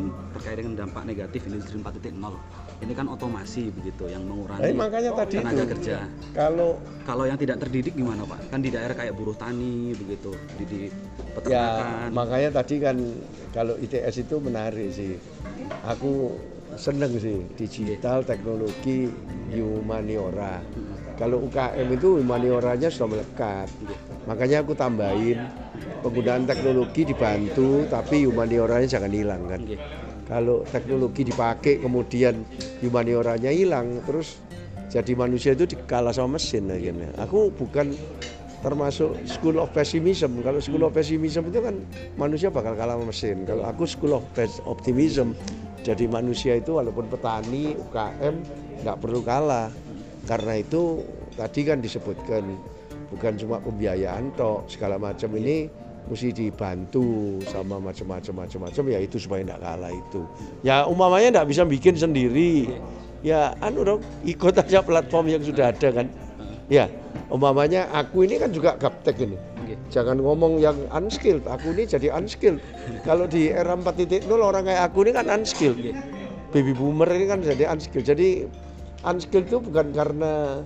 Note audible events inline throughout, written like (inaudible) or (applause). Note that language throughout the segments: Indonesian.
kan terkait dengan dampak negatif industri 4.0 ini kan otomasi begitu yang mengurangi Eh, makanya tadi tenaga itu. kerja Kalau kalau yang tidak terdidik gimana pak kan di daerah kayak buruh tani begitu di, di ya peternakan makanya tadi kan kalau ITS itu menarik sih. Aku seneng sih digital teknologi humaniora. Kalau UKM itu humanioranya sudah melekat. Makanya aku tambahin penggunaan teknologi dibantu tapi humanioranya jangan hilang kan. Kalau teknologi dipakai kemudian humanioranya hilang terus jadi manusia itu dikalah sama mesin akhirnya. Aku bukan termasuk school of pessimism. Kalau school of pessimism itu kan manusia bakal kalah sama mesin. Kalau aku school of optimism, jadi manusia itu walaupun petani, UKM nggak perlu kalah. Karena itu tadi kan disebutkan bukan cuma pembiayaan toh segala macam. Ini mesti dibantu sama macam-macam macam-macam. Ya itu supaya tidak kalah itu. Ya umpamanya tidak bisa bikin sendiri. Ya anu dong ikut aja platform yang sudah ada kan. Ya umpamanya aku ini kan juga gaptek ini. Jangan ngomong yang unskilled aku ini jadi unskilled. Kalau di era 4.0 orang kayak aku ini kan unskilled. Baby boomer ini kan jadi unskilled. Jadi unskilled itu bukan karena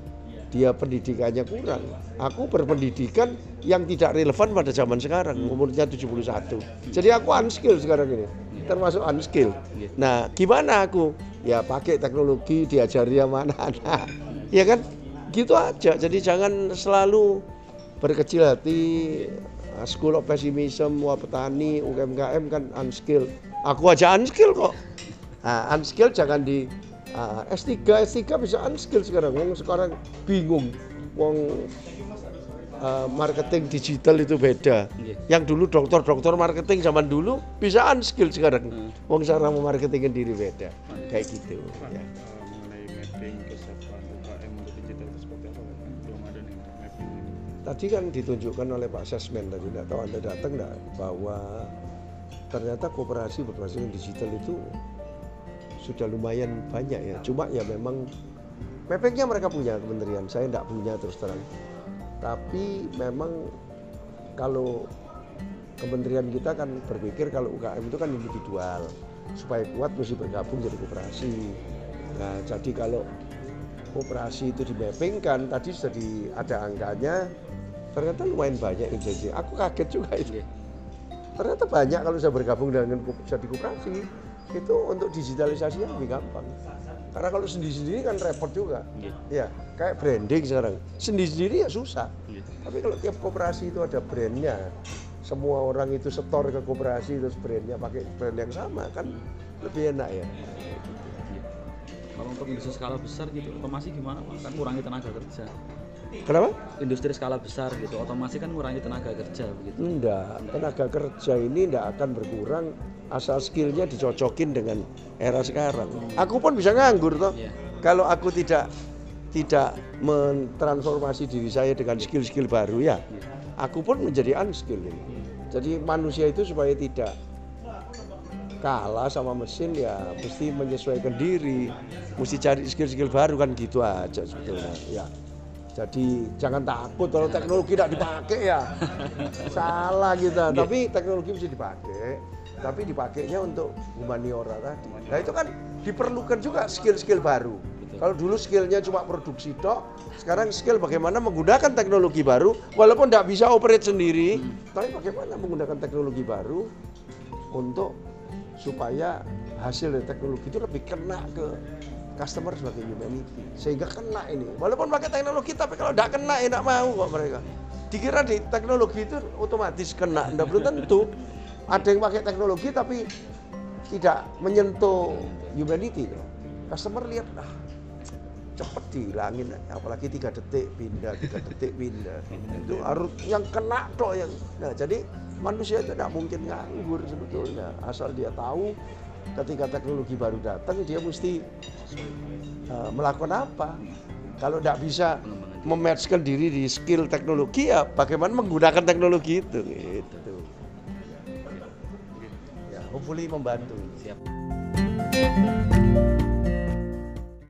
dia pendidikannya kurang. Aku berpendidikan yang tidak relevan pada zaman sekarang umurnya 71 jadi aku unskilled sekarang ini termasuk unskilled. Nah gimana aku? Ya pakai teknologi diajari sama anak-anak. (laughs) Ya kan? Gitu aja. Jadi jangan selalu berkecil hati school of pessimism wah petani UMKM kan unskilled. Aku aja unskilled kok. Nah, unskilled jangan di uh, S3 S3 bisa unskilled sekarang. Wong sekarang bingung. Wong uh, marketing digital itu beda. Iya. yang dulu dokter-dokter marketing zaman dulu bisa unskilled sekarang. Wong cara memarketingin diri beda. Kayak gitu ya. Mengenai mapping kesiapan UKM untuk digital itu seperti apa? Pak? belum ada nih mapping ini. Tadi kan ditunjukkan oleh Pak Sesmen tadi, tidak tahu Anda datang enggak, bahwa ternyata kooperasi berbasis digital itu sudah lumayan banyak ya. Cuma ya memang mappingnya mereka punya kementerian, saya tidak punya terus terang. Tapi memang kalau kementerian kita kan berpikir kalau UKM itu kan individual, supaya kuat mesti bergabung jadi kooperasi. Nah, jadi kalau kooperasi itu dimappingkan tadi sudah di, ada angkanya ternyata lumayan banyak yang aku kaget juga itu. Ternyata banyak kalau sudah bergabung dengan jadi kooperasi itu untuk digitalisasinya lebih gampang. Karena kalau sendiri-sendiri kan repot juga. Ya kayak branding sekarang. Sendiri-sendiri ya susah. Iya. tapi kalau tiap kooperasi itu ada brandnya semua orang itu setor ke kooperasi terus brandnya pakai brand yang sama kan lebih enak ya kalau untuk industri skala besar gitu otomasi gimana pak kan ngurangi tenaga kerja kenapa industri skala besar gitu otomasi kan ngurangi tenaga kerja begitu Enggak, tenaga kerja ini tidak akan berkurang asal skillnya dicocokin dengan era sekarang. Aku pun bisa nganggur toh. Iya. Kalau aku tidak tidak mentransformasi diri saya dengan skill-skill baru ya, aku pun menjadi unskill ini. Jadi manusia itu supaya tidak kalah sama mesin ya mesti menyesuaikan diri, mesti cari skill-skill baru kan gitu aja sebetulnya. Ya. Jadi jangan takut kalau teknologi tidak dipakai ya. Salah kita. Tapi teknologi mesti dipakai. Tapi dipakainya untuk humaniora tadi. Nah itu kan diperlukan juga skill-skill baru. Kalau dulu skillnya cuma produksi tok, sekarang skill bagaimana menggunakan teknologi baru, walaupun tidak bisa operate sendiri, tapi bagaimana menggunakan teknologi baru untuk supaya hasil dari teknologi itu lebih kena ke customer sebagai humanity. Sehingga kena ini. Walaupun pakai teknologi tapi kalau tidak kena ya mau kok mereka. Dikira di teknologi itu otomatis kena. Tidak belum tentu. Ada yang pakai teknologi tapi tidak menyentuh humanity tuh. customer lihat ah cepet dihilangin apalagi tiga detik pindah tiga detik pindah. Itu harus yang kena toh yang nah jadi manusia itu tidak mungkin nganggur sebetulnya. Asal dia tahu ketika teknologi baru datang dia mesti uh, melakukan apa? Kalau tidak bisa mematchkan diri di skill teknologi ya bagaimana menggunakan teknologi itu? Gitu. Ya hopefully membantu. siap